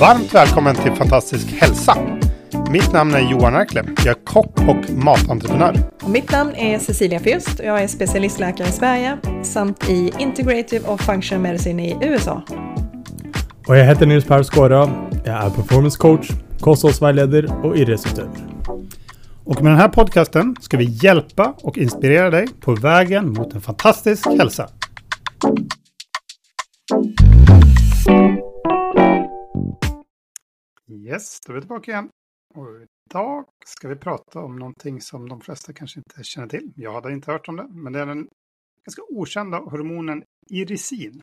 Varmt välkommen till Fantastisk hälsa. Mitt namn är Johan Erkle. Jag är kock och matentreprenör. Och mitt namn är Cecilia Fürst och jag är specialistläkare i Sverige samt i Integrative och Functional Medicine i USA. Och jag heter Nils Per Skåra. Jag är performance coach, kosthållsvägledare och idrottsutövare. Och med den här podcasten ska vi hjälpa och inspirera dig på vägen mot en fantastisk hälsa. Yes, då är vi tillbaka igen. Och idag ska vi prata om någonting som de flesta kanske inte känner till. Jag hade inte hört om det, men det är den ganska okända hormonen irisin.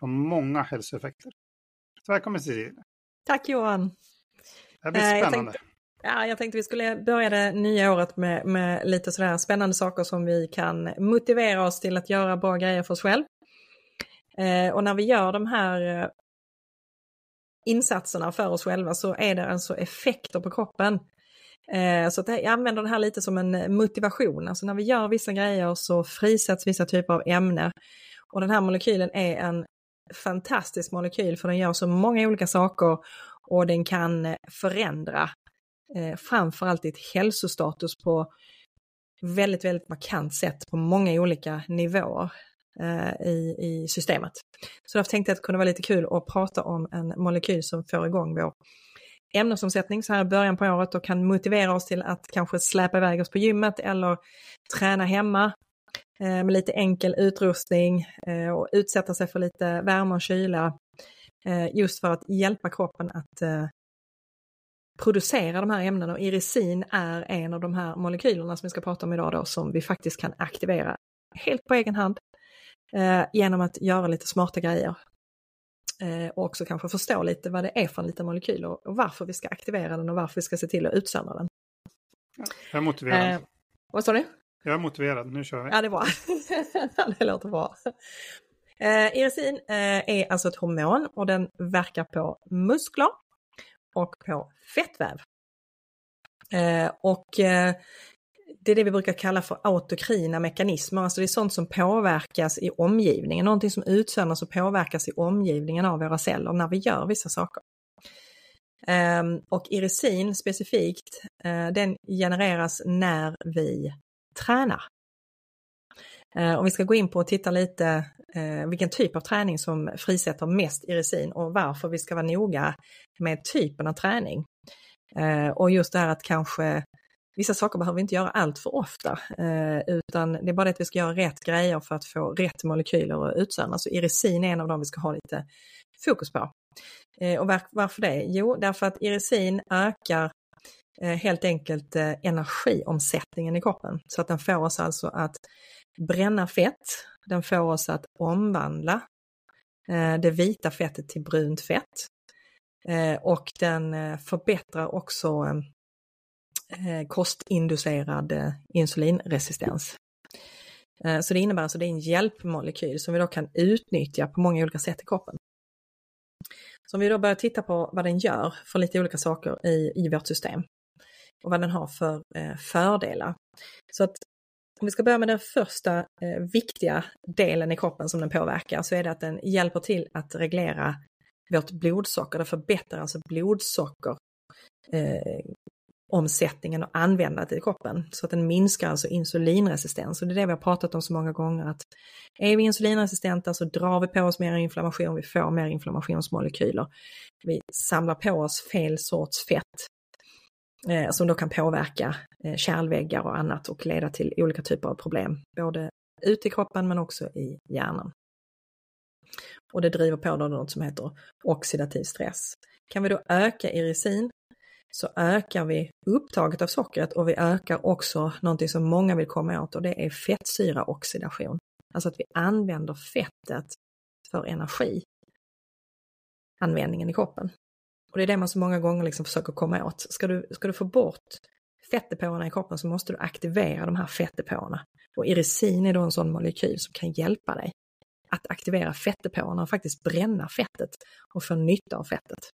Har många hälsoeffekter. Så välkommen Cecilia. Tack Johan. Det här blir spännande. Jag tänkte, ja, jag tänkte vi skulle börja det nya året med, med lite sådär spännande saker som vi kan motivera oss till att göra bra grejer för oss själv. Eh, och när vi gör de här insatserna för oss själva så är det alltså effekter på kroppen. Eh, så att jag använder det här lite som en motivation, alltså när vi gör vissa grejer så frisätts vissa typer av ämnen. Och den här molekylen är en fantastisk molekyl för den gör så många olika saker och den kan förändra eh, framförallt ditt hälsostatus på väldigt, väldigt markant sätt på många olika nivåer. Eh, I, i systemet. Så därför tänkte jag att det kunde vara lite kul att prata om en molekyl som får igång vår ämnesomsättning så här i början på året och kan motivera oss till att kanske släpa iväg oss på gymmet eller träna hemma eh, med lite enkel utrustning eh, och utsätta sig för lite värme och kyla eh, just för att hjälpa kroppen att eh, producera de här ämnena och irisin är en av de här molekylerna som vi ska prata om idag då som vi faktiskt kan aktivera helt på egen hand eh, genom att göra lite smarta grejer. Eh, och också kanske förstå lite vad det är för en liten molekyl och, och varför vi ska aktivera den och varför vi ska se till att utsöndra den. Jag är motiverad. Eh, vad sa du? Jag är motiverad, nu kör vi. Ja, det är bra. det låter bra. Eh, irisin eh, är alltså ett hormon och den verkar på muskler och på fettväv. Eh, och eh, det är det vi brukar kalla för autokrina mekanismer, alltså det är sånt som påverkas i omgivningen, någonting som utsöndras och påverkas i omgivningen av våra celler när vi gör vissa saker. Ehm, och irisin specifikt, eh, den genereras när vi tränar. Eh, om vi ska gå in på och titta lite eh, vilken typ av träning som frisätter mest irisin och varför vi ska vara noga med typen av träning. Och just det här att kanske Vissa saker behöver vi inte göra allt för ofta, eh, utan det är bara det att vi ska göra rätt grejer för att få rätt molekyler att utsöndras. Så irisin är en av dem vi ska ha lite fokus på. Eh, och var, varför det? Jo, därför att irisin ökar eh, helt enkelt eh, energiomsättningen i kroppen. Så att den får oss alltså att bränna fett, den får oss att omvandla eh, det vita fettet till brunt fett. Eh, och den eh, förbättrar också Eh, Eh, kostinducerad eh, insulinresistens. Eh, så det innebär alltså det är en hjälpmolekyl som vi då kan utnyttja på många olika sätt i kroppen. Så om vi då börjar titta på vad den gör för lite olika saker i, i vårt system och vad den har för eh, fördelar. Så att om vi ska börja med den första eh, viktiga delen i kroppen som den påverkar så är det att den hjälper till att reglera vårt blodsocker. Det förbättrar alltså blodsocker eh, omsättningen och användandet i kroppen. Så att den minskar alltså insulinresistens. Och det är det vi har pratat om så många gånger att är vi insulinresistenta så drar vi på oss mer inflammation, vi får mer inflammationsmolekyler. Vi samlar på oss fel sorts fett eh, som då kan påverka eh, kärlväggar och annat och leda till olika typer av problem, både ute i kroppen men också i hjärnan. Och det driver på då något som heter oxidativ stress. Kan vi då öka irisin så ökar vi upptaget av sockret och vi ökar också någonting som många vill komma åt och det är fettsyraoxidation. Alltså att vi använder fettet för energianvändningen i kroppen. Och det är det man så många gånger liksom försöker komma åt. Ska du, ska du få bort fettdepåerna i kroppen så måste du aktivera de här fettdepåerna. Och irisin är då en sån molekyl som kan hjälpa dig att aktivera fettdepåerna och faktiskt bränna fettet och få nytta av fettet.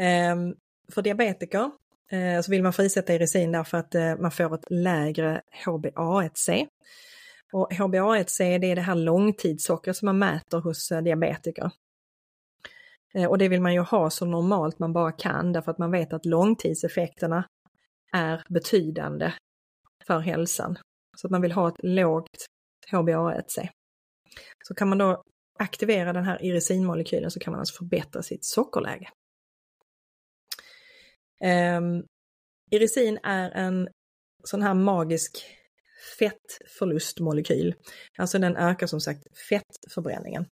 Ehm, för diabetiker eh, så vill man frisätta irisin därför att eh, man får ett lägre HbA1c. Och HbA1c det är det här långtidssockret som man mäter hos eh, diabetiker. Och det vill man ju ha så normalt man bara kan därför att man vet att långtidseffekterna är betydande för hälsan. Så att man vill ha ett lågt HbA1c. Så kan man då aktivera den här irisinmolekylen så kan man alltså förbättra sitt sockerläge. Ehm, um, irisin är en sån här magisk fettförlustmolekyl. Alltså den ökar som sagt fettförbränningen.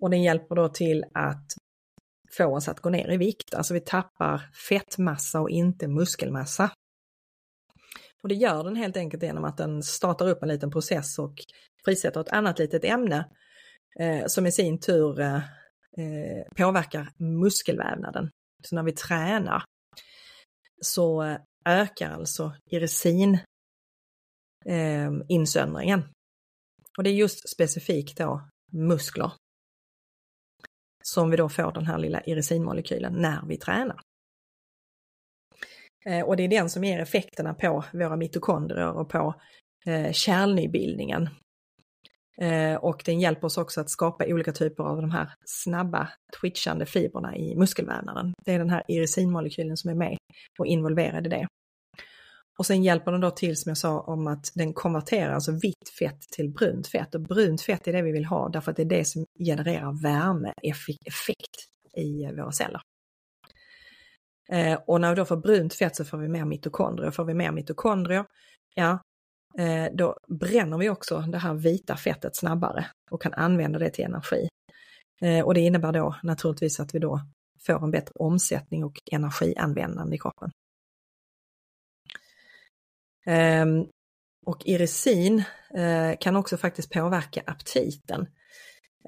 Och den hjälper då till att få oss att gå ner i vikt. Alltså vi tappar fettmassa och inte muskelmassa. Och det gör den helt enkelt genom att den startar upp en liten process och frisätter ett annat litet ämne eh, som i sin tur eh, eh påverkar muskelvävnaden. Så när vi tränar så ökar alltså irisin eh, insöndringen. Och det är just specifikt då muskler som vi då får den här lilla irisinmolekylen när vi tränar. Eh, och det är den som ger effekterna på våra mitokondrier och på eh, kärlnybildningen. Eh, och den hjälper oss också att skapa olika typer av de här snabba twitchande fibrerna i muskelvävnaden. Det är den här irisinmolekylen som är med och involverad i det. Och sen hjälper den då till som jag sa om att den konverterar alltså vitt fett till brunt fett och brunt fett är det vi vill ha därför att det är det som genererar värmeeffekt i våra celler. Eh, och när vi då får brunt fett så får vi mer mitokondrier. Får vi mer mitokondrier, ja, Eh, då bränner vi också det här vita fettet snabbare och kan använda det till energi. Eh, och det innebär då naturligtvis att vi då får en bättre omsättning och energianvändande i kroppen. Ehm, och irisin eh, kan också faktiskt påverka aptiten.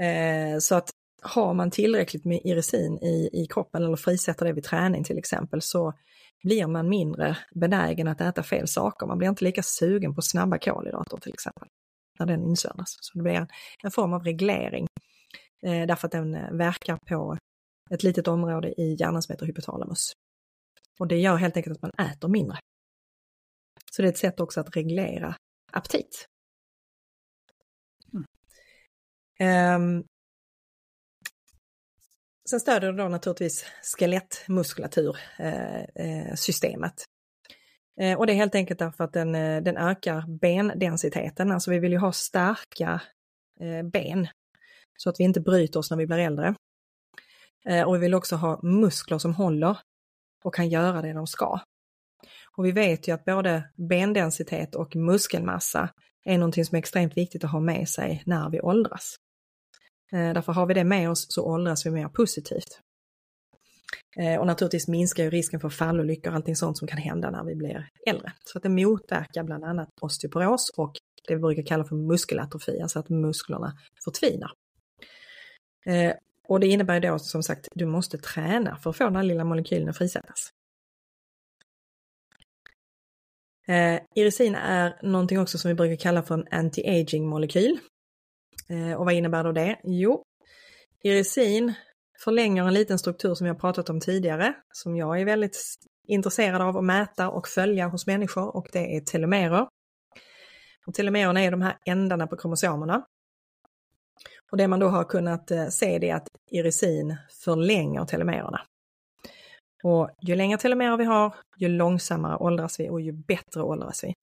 Eh, så att har man tillräckligt med irisin i, i kroppen eller frisätter det vid träning till exempel så blir man mindre benägen att äta fel saker. Man blir inte lika sugen på snabba kolhydrater till exempel när den insöndras. Så det blir en, en form av reglering eh, därför att den eh, verkar på ett litet område i hjärnan som heter hypotalamus. Och det gör helt enkelt att man äter mindre. Så det är ett sätt också att reglera aptit. Mm. Um, sen stöder det då naturligtvis skelettmuskulatursystemet. Eh, eh, eh, och det är helt enkelt därför att den, den ökar bendensiteten, alltså vi vill ju ha starka ben så att vi inte bryter oss när vi blir äldre. Och vi vill också ha muskler som håller och kan göra det de ska. Och vi vet ju att både bendensitet och muskelmassa är någonting som är extremt viktigt att ha med sig när vi åldras. Eh, därför har vi det med oss så åldras vi mer positivt. Eh, och naturligtvis minskar ju risken för fallolyckor och allting sånt som kan hända när vi blir äldre. Så att det motverkar bland annat osteoporos och det vi brukar kalla för muskelatrofi, alltså att musklerna förtvinar. Eh, och det innebär då som sagt, du måste träna för att få den här lilla molekylen att frisättas. Eh, irisin är någonting också som vi brukar kalla för en anti-aging molekyl. Eh, och vad innebär då det? Jo, irisin förlänger en liten struktur som jag pratat om tidigare, som jag är väldigt intresserad av att mäta och följa hos människor och det är telomerer. Och telomererna är de här ändarna på kromosomerna. Och det man då har kunnat eh, se det är att irisin förlänger telomererna. Och ju längre telomerer vi har, ju långsammare åldras vi och ju bättre åldras vi.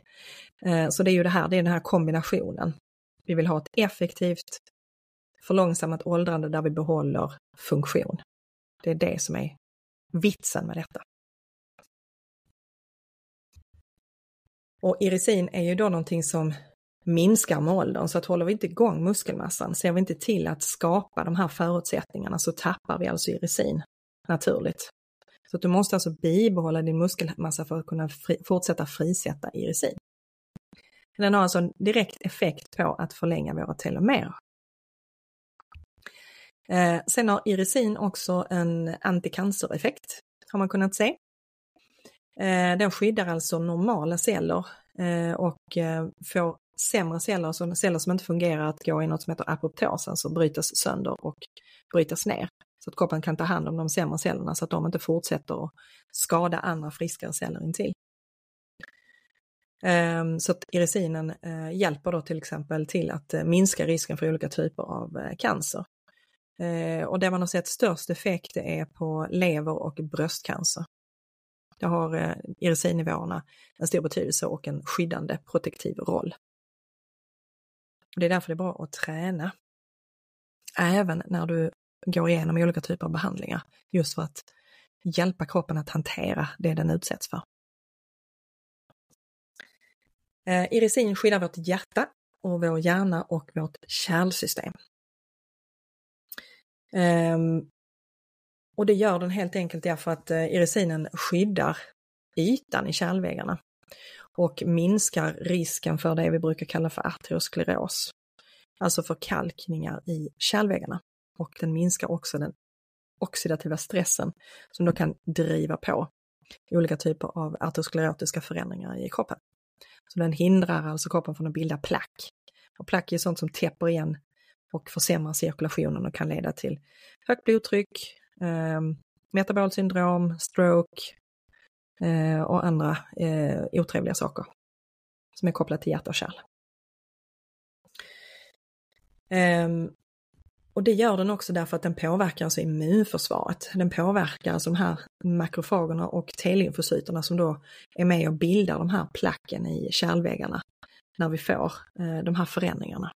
Eh, så det är ju det här, det är den här kombinationen. Vi vill ha ett effektivt förlångsammat åldrande där vi behåller funktion. Det är det som är vitsen med detta. Och irisin är ju då någonting som minskar med åldern, så att håller vi inte igång muskelmassan, ser vi inte till att skapa de här förutsättningarna så tappar vi alltså irisin naturligt. Så att du måste alltså bibehålla din muskelmassa för att kunna fri, fortsätta frisätta irisin. Den har alltså en direkt effekt på att förlänga våra telomerer. Eh, sen har irisin också en anticancereffekt, har man kunnat se. Eh, den skyddar alltså normala celler eh, och eh, får sämre celler, alltså celler som inte fungerar, att gå i något som heter apoptos, alltså brytas sönder och brytas ner. Så att kroppen kan ta hand om de sämre cellerna så att de inte fortsätter att skada andra friskare celler intill. Ehm, så att irisinen eh, hjälper då till exempel till att eh, minska risken för olika typer av eh, cancer. Och det man har sett störst effekt är på lever och bröstcancer. Det har irisinivåerna en stor betydelse och en skyddande protektiv roll. Och det är därför det är bra att träna. Även när du går igenom olika typer av behandlingar. Just för att hjälpa kroppen att hantera det den utsätts för. Eh, irisin skyddar vårt hjärta och vår hjärna och vårt kärlsystem. Ehm, och det gör den helt enkelt därför att eh, irisinen skyddar ytan i kärlväggarna och minskar risken för det vi brukar kalla för arterioskleros, alltså förkalkningar i kärlväggarna. Och den minskar också den oxidativa stressen som då kan driva på olika typer av arteriosklerotiska förändringar i kroppen. Så den hindrar alltså kroppen från att bilda plack. Och plack är sånt som täpper igen och försämrar cirkulationen och kan leda till högt blodtryck, eh, metabolsyndrom, stroke eh, och andra eh, otrevliga saker som är kopplat till hjärta och kärl. Ehm, och det gör den också därför att den påverkar alltså immunförsvaret. Den påverkar alltså de här makrofagerna och T-lymfocyterna som då är med och bildar de här placken i kärlväggarna när vi får eh, de här förändringarna.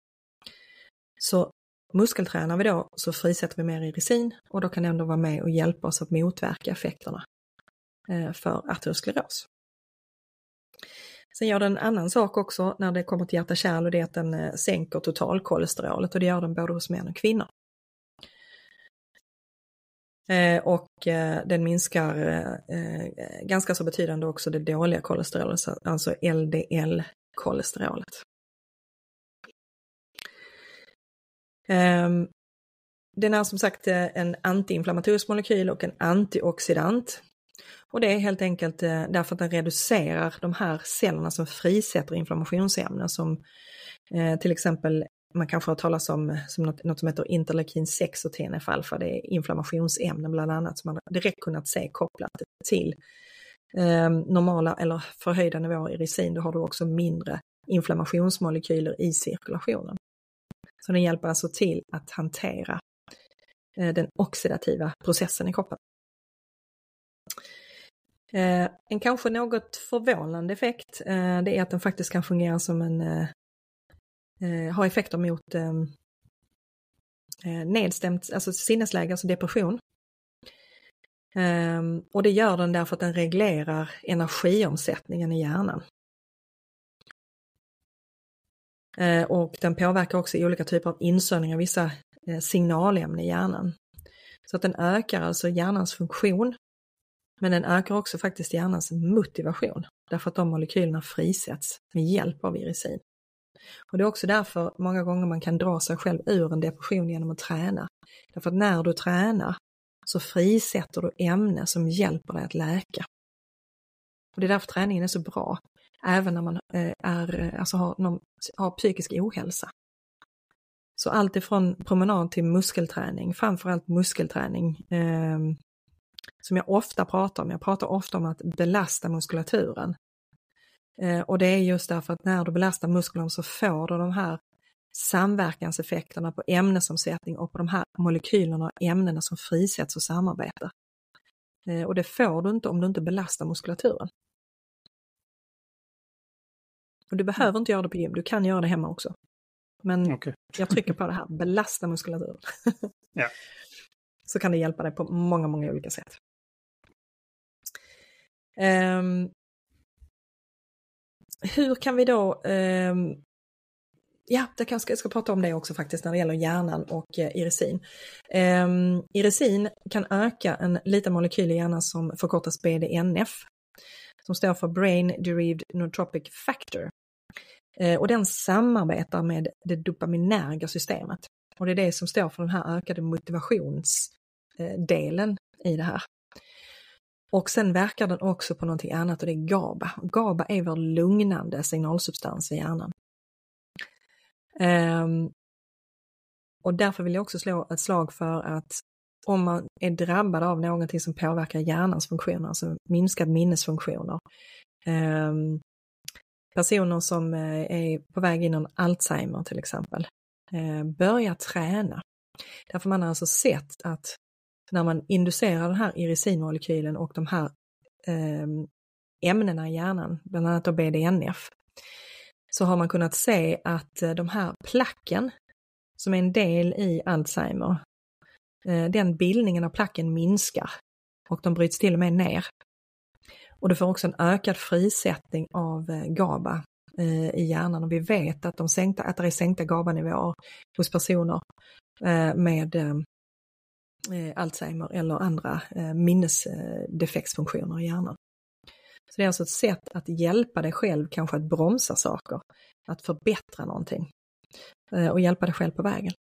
Så muskeltränar vi då så frisätter vi mer irisin och då kan det ändå vara med och hjälpa oss att motverka effekterna eh, för arterioskleros. Sen gör den en annan sak också när det kommer till hjärta-kärl och det är att den eh, sänker totalkolesterolet och det gör den både hos män och kvinnor. Eh, och eh, den minskar ganska så betydande också det dåliga kolesterolet, alltså LDL-kolesterolet. Ehm, den är som sagt en antiinflammatorisk molekyl och en antioxidant. Och det är helt enkelt eh, därför att den reducerar de här cellerna som frisätter inflammationsämnen som eh, till exempel man kanske har talat om eh, som något, något som heter interleukin 6 och TNF-alfa. Det är inflammationsämnen bland annat som man direkt kunnat se kopplat till eh, normala eller förhöjda nivåer i risin. Då har du också mindre inflammationsmolekyler i cirkulationen. Så den hjälper alltså till att hantera eh, den oxidativa processen i kroppen. Eh, en kanske något förvånande effekt eh, det är att den faktiskt kan fungera som en, eh, eh, ha effekter mot ehm, eh, nedstämt, alltså sinnesläge, alltså depression. Ehm, och det gör den därför att den reglerar energiomsättningen i hjärnan. Eh, och den påverkar också i olika typer av insöndring av vissa eh, signalämnen i hjärnan. Så att den ökar alltså hjärnans funktion. Men den ökar också faktiskt hjärnans motivation. Därför att de molekylerna frisätts med hjälp av irisin. Och det är också därför många gånger man kan dra sig själv ur en depression genom att träna. Därför att när du tränar så frisätter du ämnen som hjälper dig att läka. Och det är därför träningen är så bra även när man eh, är, eh, alltså har, någon, har psykisk ohälsa. Så allt ifrån promenad till muskelträning, framförallt muskelträning, eh, som jag ofta pratar om. Jag pratar ofta om att belasta muskulaturen. Eh, och det är just därför att när du belastar musklerna så får du de här samverkanseffekterna på ämnesomsättning och på de här molekylerna och ämnena som frisätts och samarbetar. Eh, och det får du inte om du inte belastar muskulaturen. Och du behöver inte göra det på gym, du kan göra det hemma också. Men okay. jag trycker på det här, belasta muskulaturen. ja. Så kan det hjälpa dig på många, många olika sätt. Um, hur kan vi då um, Ja, det kanske jag ska prata om det också faktiskt när det gäller hjärnan och eh, irisin. Eh, irisin kan öka en liten molekyl i hjärnan som förkortas BDNF, som står för Brain Derived Nootropic Factor. Eh, och den samarbetar med det dopaminerga systemet. Och det är det som står för den här ökade motivationsdelen eh, i det här. Och sen verkar den också på någonting annat och det är GABA. GABA är vår lugnande signalsubstans i hjärnan. Um, och därför vill jag också slå ett slag för att om man är drabbad av någonting som påverkar hjärnans funktioner, alltså minskad minnesfunktioner, um, personer som eh, är på väg in i Alzheimer till exempel, eh, börja träna. Därför man har alltså sett att när man inducerar den här irisinmolekylen och de här eh, ämnena i hjärnan, bland annat då BDNF, så har man kunnat se att eh, de här placken som är en del i Alzheimer, eh, den bildningen av placken minskar och de bryts till och med ner. Och du får också en ökad frisättning av eh, GABA eh, i hjärnan och vi vet att, de sänkta, att det är sänkta GABA-nivåer hos personer eh, med Alzheimer eller andra minnesdefektsfunktioner i hjärnan. Så det är alltså ett sätt att hjälpa dig själv, kanske att bromsa saker, att förbättra någonting eh, och hjälpa dig själv på vägen.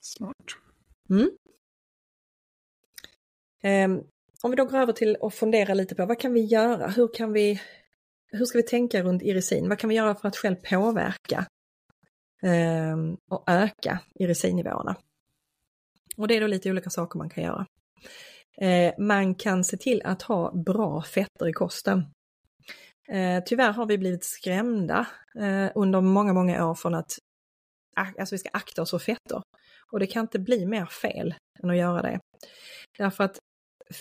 Smart. Mm. Um, om vi då går över till att fundera lite på vad kan vi göra? Hur kan vi, hur ska vi tänka runt irisin? Vad kan vi göra för att själv påverka Ehm, och öka irisinnivåerna? Och det är då lite olika saker man kan göra. Eh, man kan se till att ha bra fetter i kosten. Eh, tyvärr har vi blivit skrämda eh, under många, många år från att alltså vi ska akta oss för fetter. Och det kan inte bli mer fel än att göra det. Därför att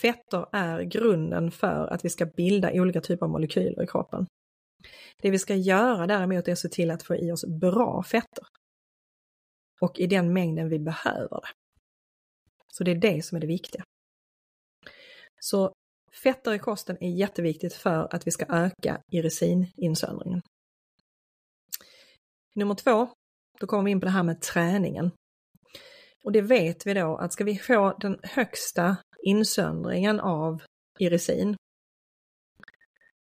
fetter är grunden för att vi ska bilda olika typer av molekyler i kroppen. Det vi ska göra däremot är att se till att få i oss bra fetter. Och i den mängden vi behöver det. Så det är det som är det viktiga. Så fetter i kosten är jätteviktigt för att vi ska öka irisininsöndringen. Nummer två, då kommer vi in på det här med träningen. Och det vet vi då att ska vi få den högsta insöndringen av irisin,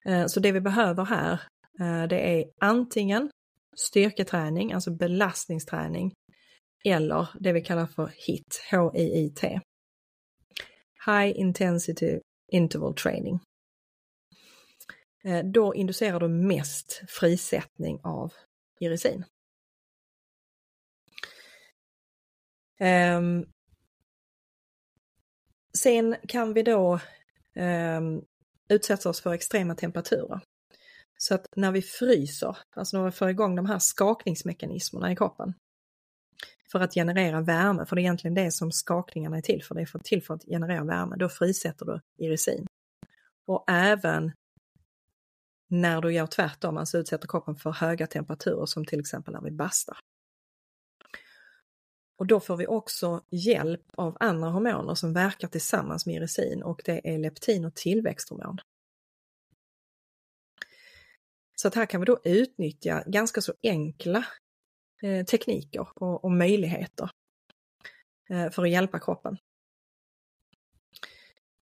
Eh, så det vi behöver här, eh, det är antingen styrketräning, alltså belastningsträning, eller det vi kallar för HIT, H-I-I-T. High Intensity Interval Training. Eh, då inducerar du mest frisättning av irisin. Ehm, sen kan vi då ehm, utsätter oss för extrema temperaturer. Så att när vi fryser, alltså när vi får igång de här skakningsmekanismerna i kroppen, för att generera värme, för det är egentligen det som skakningarna är till för. Det är för, till för att generera värme. Då frisätter du irisin. Och även när du gör tvärtom, alltså utsätter kroppen för höga temperaturer som till exempel när vi bastar. Och då får vi också hjälp av andra hormoner som verkar tillsammans med irisin och det är leptin och tillväxthormon. Så att här kan vi då utnyttja ganska så enkla eh, tekniker och, och möjligheter eh, för att hjälpa kroppen.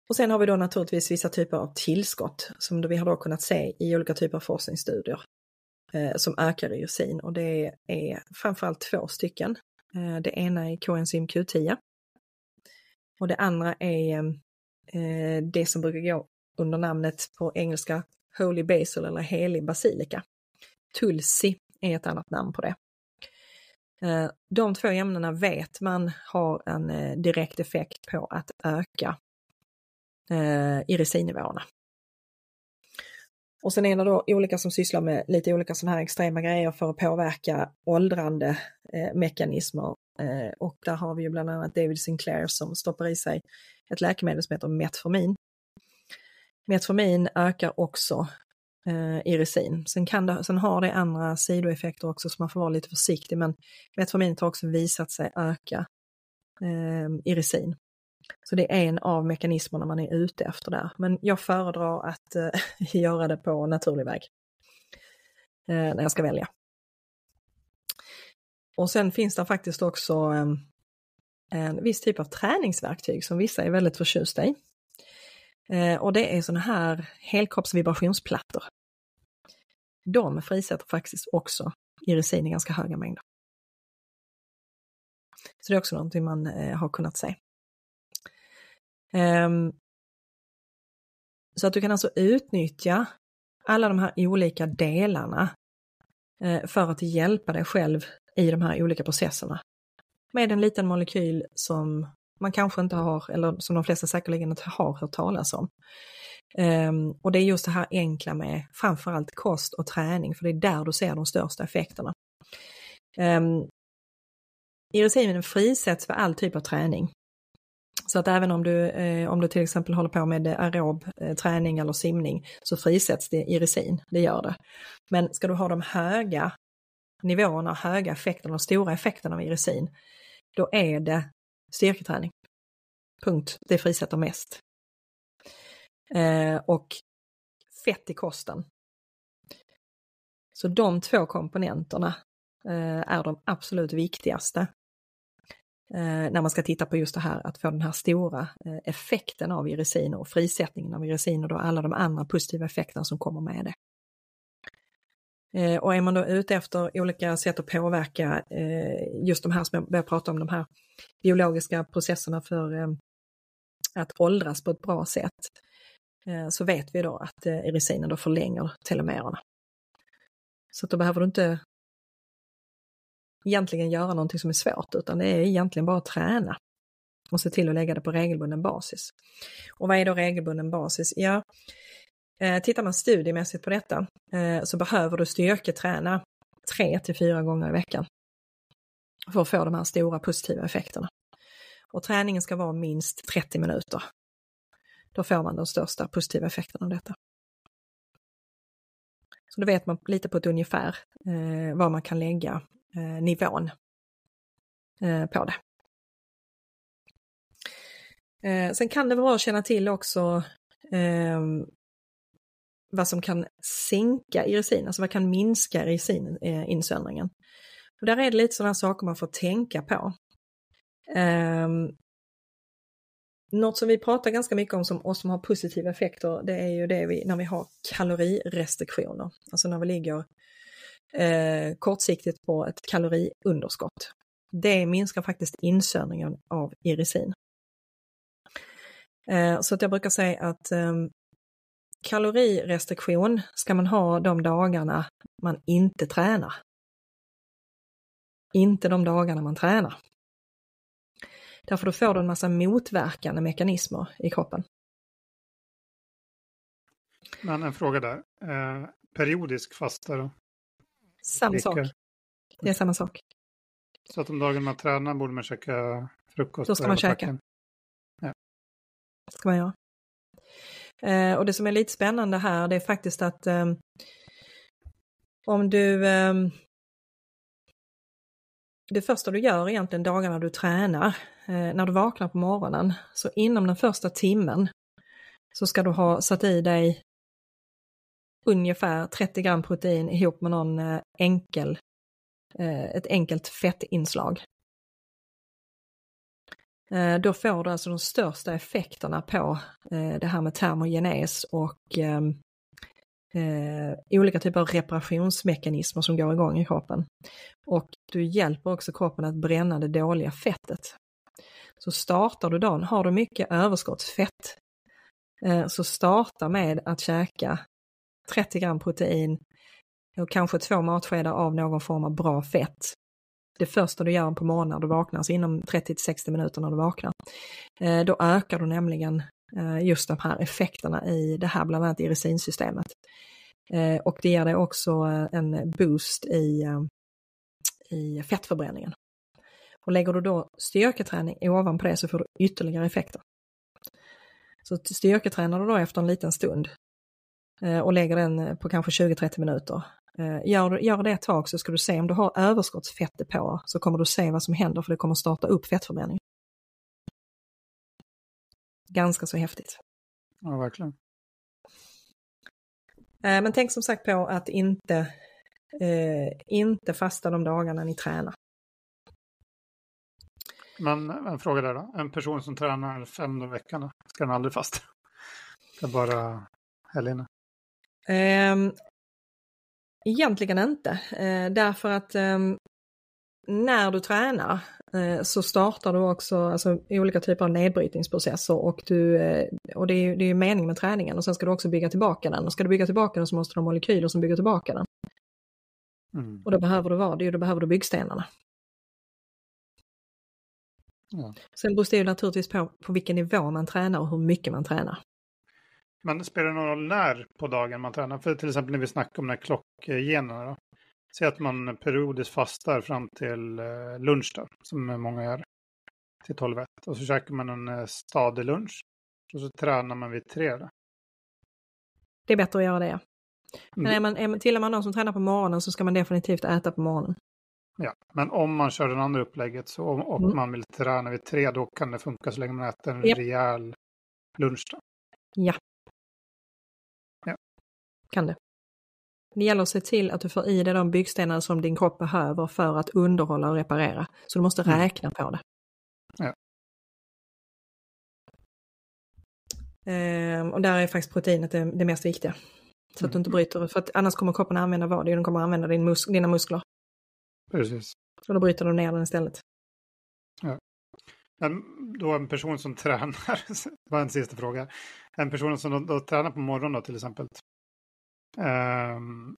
Och sen har vi då naturligtvis vissa typer av tillskott som vi har då kunnat se i olika typer av forskningsstudier eh, som ökar irisin och det är framförallt två stycken. Eh, det ena är koenzym Q10 och det andra är eh, det som brukar gå under namnet på engelska Holy Basil eller helig basilika. Tulsi är ett annat namn på det. Eh, de två ämnena vet man har en direkt effekt på att öka irisinivåerna. Och sen är det då olika som sysslar med lite olika sådana här extrema grejer för att påverka åldrande Eh, mekanismer. Eh, och där har vi ju bland annat David Sinclair som stoppar i sig ett läkemedel som heter Metformin. Metformin ökar också eh, irisin. Sen, kan det, sen har det andra sidoeffekter också så man får vara lite försiktig men metformin har också visat sig öka eh, irisin. Så det är en av mekanismerna man är ute efter där. Men jag föredrar att eh, göra det på naturlig väg. Eh, när jag ska välja. Och sen finns det faktiskt också en, en viss typ av träningsverktyg som vissa är väldigt förtjusta i. Eh, och det är sådana här helkroppsvibrationsplattor. De frisätter faktiskt också irisin i ganska höga mängder. Så det är också någonting man eh, har kunnat se. Um, så att du kan alltså utnyttja alla de här olika delarna eh, för att hjälpa dig själv i de här olika processerna. Med en liten molekyl som man kanske inte har, eller som de flesta säkerligen inte har hört talas om. Um, och det är just det här enkla med framförallt kost och träning, för det är där du ser de största effekterna. Ehm, um, irisinen frisätts för all typ av träning. Så att även om du, eh, om du till exempel håller på med aerob eh, träning eller simning så frisätts det irisin, det gör det. Men ska du ha de höga nivåerna, höga effekterna, de stora effekterna av irisin, då är det styrketräning. Punkt, det frisätter mest. Eh, och fett i kosten. Så de två komponenterna eh, är de absolut viktigaste eh, när man ska titta på just det här att få den här stora eh, effekten av irisin och frisättningen av irisin och då alla de andra positiva effekterna som kommer med det. Eh, och är man då ute efter olika sätt att påverka eh, just de här som jag börjar prata om, de här biologiska processerna för eh, att åldras på ett bra sätt, eh, så vet vi då att eh, erisinen då förlänger telomererna. Så då behöver du inte egentligen göra någonting som är svårt, utan det är egentligen bara att träna och se till att lägga det på regelbunden basis. Och vad är då regelbunden basis? Ja, Eh, tittar man studiemässigt på detta eh, så behöver du styrketräna tre till fyra gånger i veckan för att få de här stora positiva effekterna. Och träningen ska vara minst 30 minuter. Då får man de största positiva effekterna av detta. Så då vet man lite på ett ungefär eh, var man kan lägga eh, nivån eh, på det. Eh, sen kan det vara bra att känna till också ehm, vad som kan sänka irisin, alltså vad kan minska irisininsöndringen. Eh, Och där är det lite sådana saker man får tänka på. Um, något som vi pratar ganska mycket om som oss som har positiva effekter, det är ju det vi, när vi har kalorirestriktioner, alltså när vi ligger eh, kortsiktigt på ett kaloriunderskott. Det minskar faktiskt insöndringen av irisin. Eh, så att jag brukar säga att ehm, kalorirestriktion ska man ha de dagarna man inte tränar. Inte de dagarna man tränar. Därför då får du en massa motverkande mekanismer i kroppen. Men en fråga där. Eh, periodisk fasta då? Samma sak. Det är samma sak. Så att de dagar man tränar borde man käka frukost? Då ska man käka. Ja. ska man göra. Eh, och det som är lite spännande här det är faktiskt att eh, om du eh, det första du gör egentligen dagarna du tränar, eh, när du vaknar på morgonen, så inom den första timmen så ska du ha satt i dig ungefär 30 gram protein ihop med någon eh, enkel, eh, ett enkelt fettinslag. Eh, då får du alltså de största effekterna på eh, det här med termogenes och ehm, eh, olika typer av reparationsmekanismer som går igång i kroppen. Och du hjälper också kroppen att bränna det dåliga fettet. Så startar du dagen, har du mycket överskottsfett, så starta med att käka 30 gram protein och kanske två matskedar av någon form av bra fett det första du gör på morgonen när du vaknar, alltså inom 30 till 60 minuter när du vaknar. Eh, då ökar du nämligen eh, just de här effekterna i det här, bland annat i resinsystemet. Eh, och det ger dig också en boost i, i fettförbränningen. Och lägger du då styrketräning ovanpå det så får du ytterligare effekter. Så styrketränar du då efter en liten stund och lägger den på kanske 20-30 minuter, Eh, gör, gör det ett tag så ska du se om du har överskottsfett på så kommer du se vad som händer för det kommer starta upp fettförbränning. Ganska så häftigt. Ja, verkligen. Eh, men tänk som sagt på att inte, eh, inte fasta de dagarna ni tränar. Men en fråga där då. En person som tränar fem dagar i veckan, ska den aldrig fasta? Det är bara helgerna? Um, Egentligen inte, eh, därför att eh, när du tränar eh, så startar du också alltså, olika typer av nedbrytningsprocesser och, du, eh, och det är ju meningen med träningen och sen ska du också bygga tillbaka den och ska du bygga tillbaka den så måste du ha molekyler som bygger tillbaka den. Mm. Och då behöver du vad? Då behöver du byggstenarna. Ja. Sen beror det ju naturligtvis på, på vilken nivå man tränar och hur mycket man tränar. Men spelar det någon roll när på dagen man tränar? För till exempel när vi snackar om de här klockgenerna. Då. Säg att man periodiskt fastar fram till eh, lunch då, som många gör. Till 12 Och så käkar man en eh, stadig lunch. Och så tränar man vid tre då. Det är bättre att göra det. Men Mm. är man, är man, tillhör man någon som tränar på morgonen så ska man definitivt äta på morgonen. Ja, men om man kör det andra upplägget så, och Mm. man vill träna vid tre, då kan det funka så länge man äter en Japp. rejäl lunch. Då. Ja. Kan det. Gäller att se till att du får i dig de byggstenar som din kropp behöver för att underhålla och reparera. Så du måste Mm. räkna på det. Ja. Ehm, och där är faktiskt proteinet det, det mest viktiga. Så att du inte Mm. bryter, för att annars kommer kroppen använda vad? Den kommer använda din mus dina muskler. Precis. Så då bryter du ner den istället. Men då en person som tränar, det var en sista fråga. En person som då, då tränar på morgonen då till exempel. Ehm,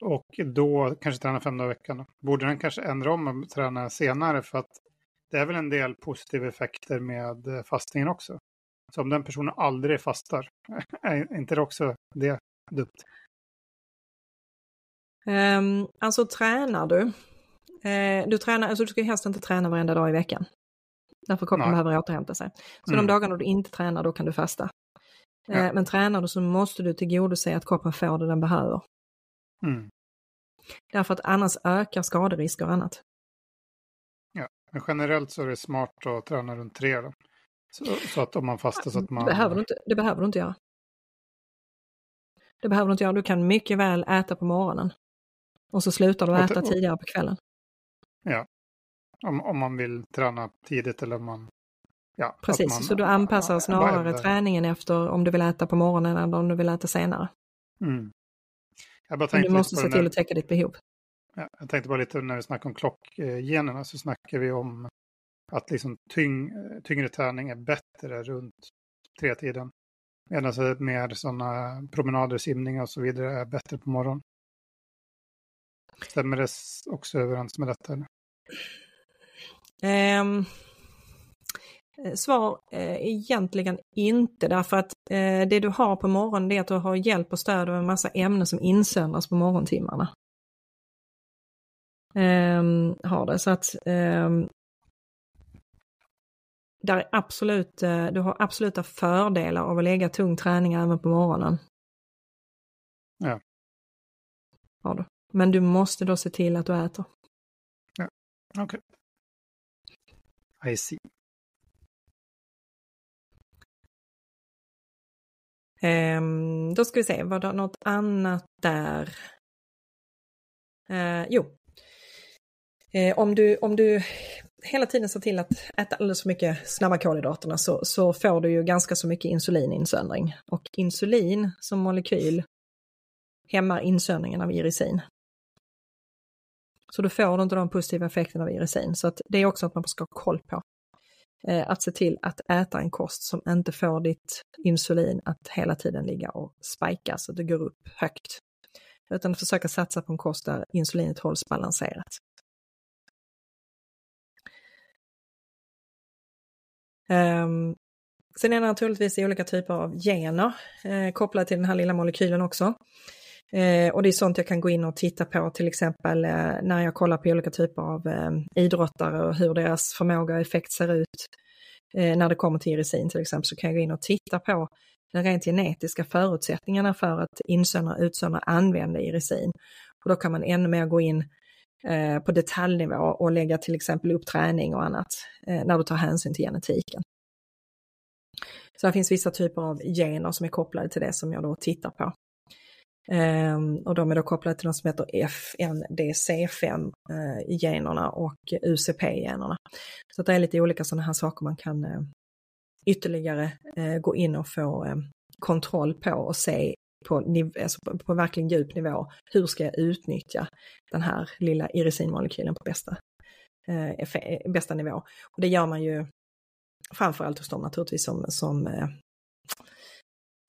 och då kanske tränar fem dagar i veckan. Borde den kanske ändra om och träna senare för att det är väl en del positiva effekter med eh, fastningen också. Så om den personen aldrig fastar, är inte det också det dumt? Um, alltså tränar du, eh, du tränar, alltså du ska helst inte träna varenda dag i veckan. Därför kroppen behöver återhämta sig. Så Mm. de dagarna du inte tränar, då kan du fasta. Eh, Ja. Men tränar du så måste du tillgodose att kroppen får det den behöver. Mm. Därför att annars ökar skaderisker och annat. Men generellt så är det smart att träna runt tre då. Så, så att om man fastar så att man... Det, behöver du inte, det behöver du inte göra. Det behöver du inte göra. Du kan mycket väl äta på morgonen. Och så slutar du äta och- tidigare på kvällen. Om, om man vill träna tidigt eller om man... Ja, Precis, man, så du anpassar snarare bara- träningen efter om du vill äta på morgonen eller om du vill äta senare. Mm. Du måste se till att täcka ditt behov. ja, jag tänkte bara lite när vi snackar om klockgenerna så snackar vi om att liksom tyng, tyngre träning är bättre runt tretiden. Medan mer sådana promenader, simningar och så vidare är bättre på morgonen. Stämmer det också överens med detta? Eller? Eh, svar eh, egentligen inte därför att eh, det du har på morgonen är att du har hjälp och stöd av en massa ämnen som insöndras på morgontimmarna. Ehm, har det så att ehm, där är absolut, eh, du har absoluta fördelar av att lägga tung träning även på morgonen. Ja. Har du. Men du måste då se till att du äter. Okej. I see. Ehm, då ska vi se, var det något annat där? Eh, jo. Eh, om, du, om du hela tiden ser till att äta alldeles för mycket snabba kolhydraterna så, så får du ju ganska så mycket insulininsöndring. Och insulin som molekyl hämmar insöndringen av irisin. Så då får du inte de positiva effekterna av irisin. Så att det är också att man ska ha koll på. Eh, att se till att äta en kost som inte får ditt insulin att hela tiden ligga och spika så att det går upp högt. Utan att försöka satsa på en kost där insulinet hålls balanserat. Um, sen är det naturligtvis olika typer av gener eh, kopplade till den här lilla molekylen också. Eh, och det är sånt jag kan gå in och titta på till exempel eh, när jag kollar på olika typer av eh, idrottare och hur deras förmåga och effekt ser ut. Eh, när det kommer till irisin till exempel så kan jag gå in och titta på de rent genetiska förutsättningarna för att insöndra, och utsöndra, använda irisin. Och då kan man ännu mer gå in eh, på detaljnivå och lägga till exempel upp träning och annat eh, när du tar hänsyn till genetiken. Så det finns vissa typer av gener som är kopplade till det som jag då tittar på. Ehm, och de är då kopplade till något som heter FNDC5-generna eh, och UCP-generna. Så det är lite olika sådana här saker man kan eh, ytterligare eh, gå in och få kontroll på och se på, alltså på, på verkligen djup nivå. Hur ska jag utnyttja den här lilla irisinmolekylen på bästa, bästa nivå? Och det gör man ju framförallt hos dem naturligtvis som, som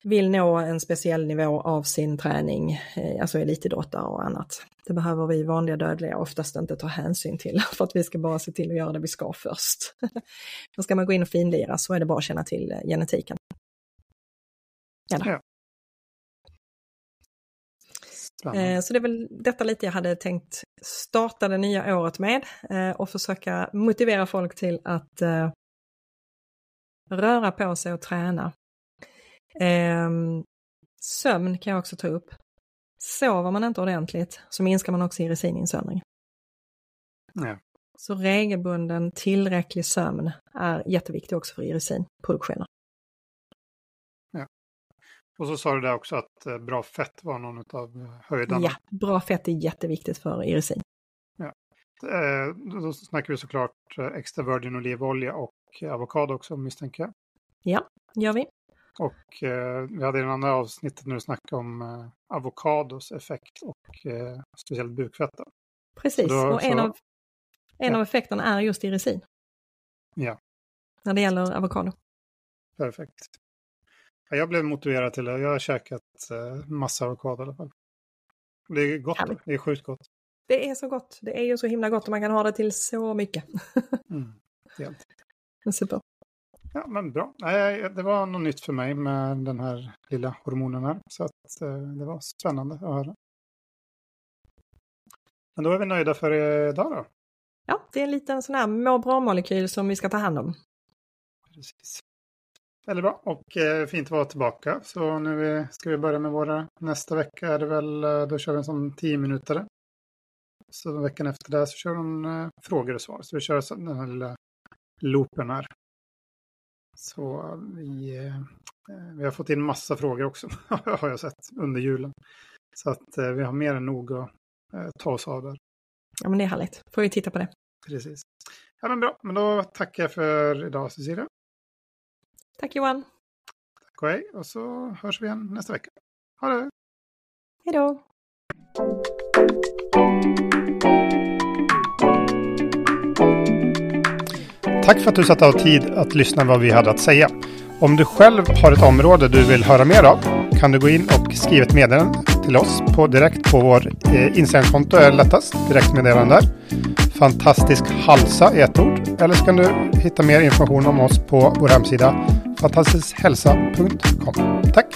vill nå en speciell nivå av sin träning, alltså elitidrottare och annat. Det behöver vi vanliga dödliga oftast inte ta hänsyn till för att vi ska bara se till att göra det vi ska först. Men ska man gå in och finlira så är det bara att känna till genetiken. Ja, ja. Eh, så det är väl detta lite jag hade tänkt starta det nya året med eh, och försöka motivera folk till att eh, röra på sig och träna. Ehm, sömn kan jag också ta upp. Sover man inte ordentligt så minskar man också irisininsöndring. Ja. Så regelbunden tillräcklig sömn är jätteviktig också för irisinproduktionen. Och så sa du där också att eh, bra fett var någon av höjdarna. Ja, bra fett är jätteviktigt för irisin. Eh, Då snackar vi såklart eh, extra virgin olivolja och avokado också misstänker jag. Ja, gör vi. Och eh, vi hade i den andra avsnittet när du snackade om eh, avokados effekt och eh, speciellt bukfetta. Precis, då- och en, så- av, en ja. av effekterna är just irisin Ja, när det gäller avokado. perfekt. Ja, jag blev motiverad till det. Jag har käkat eh, massa avokado i alla fall. Det är gott. Härligt. Det är sjukt gott. Det är så gott, det är ju så himla gott och man kan ha det till så mycket. Mm. Helt. Super. Ja, men bra. Det var något nytt för mig med den här lilla hormonen här. Så att, eh, det var spännande att höra. Men då är vi nöjda för idag då. Ja, det är en liten sån här må bra-molekyl som vi ska ta hand om. Precis. Väldigt bra och eh, fint att vara tillbaka. Så nu ska vi börja med våra, nästa vecka är det väl, eh, då kör vi en sån 10 minuter. Så veckan efter det så kör de eh, frågor och svar. Så vi kör den här lilla loopen här. Så vi, eh, vi har fått in massa frågor också, har jag sett, under julen. Så att eh, vi har mer än nog att eh, ta oss av där. Ja, men det är härligt. Får vi titta på det. Precis. Ja, men bra, men då tackar jag för idag Cecilia. Tack Johan. Tack och hej. Och så hörs vi igen nästa vecka. Ha det! Hej då. Tack för att du satt av tid att lyssna vad vi hade att säga. Om du själv har ett område du vill höra mer av kan du gå in och skriva ett meddelande till oss på direkt på vår eh, Instagramkonto är lättast. Direktmeddelande där. Fantastisk halsa är ett ord. Eller så kan du hitta mer information om oss på vår hemsida fantastiskhälsa.com. Tack!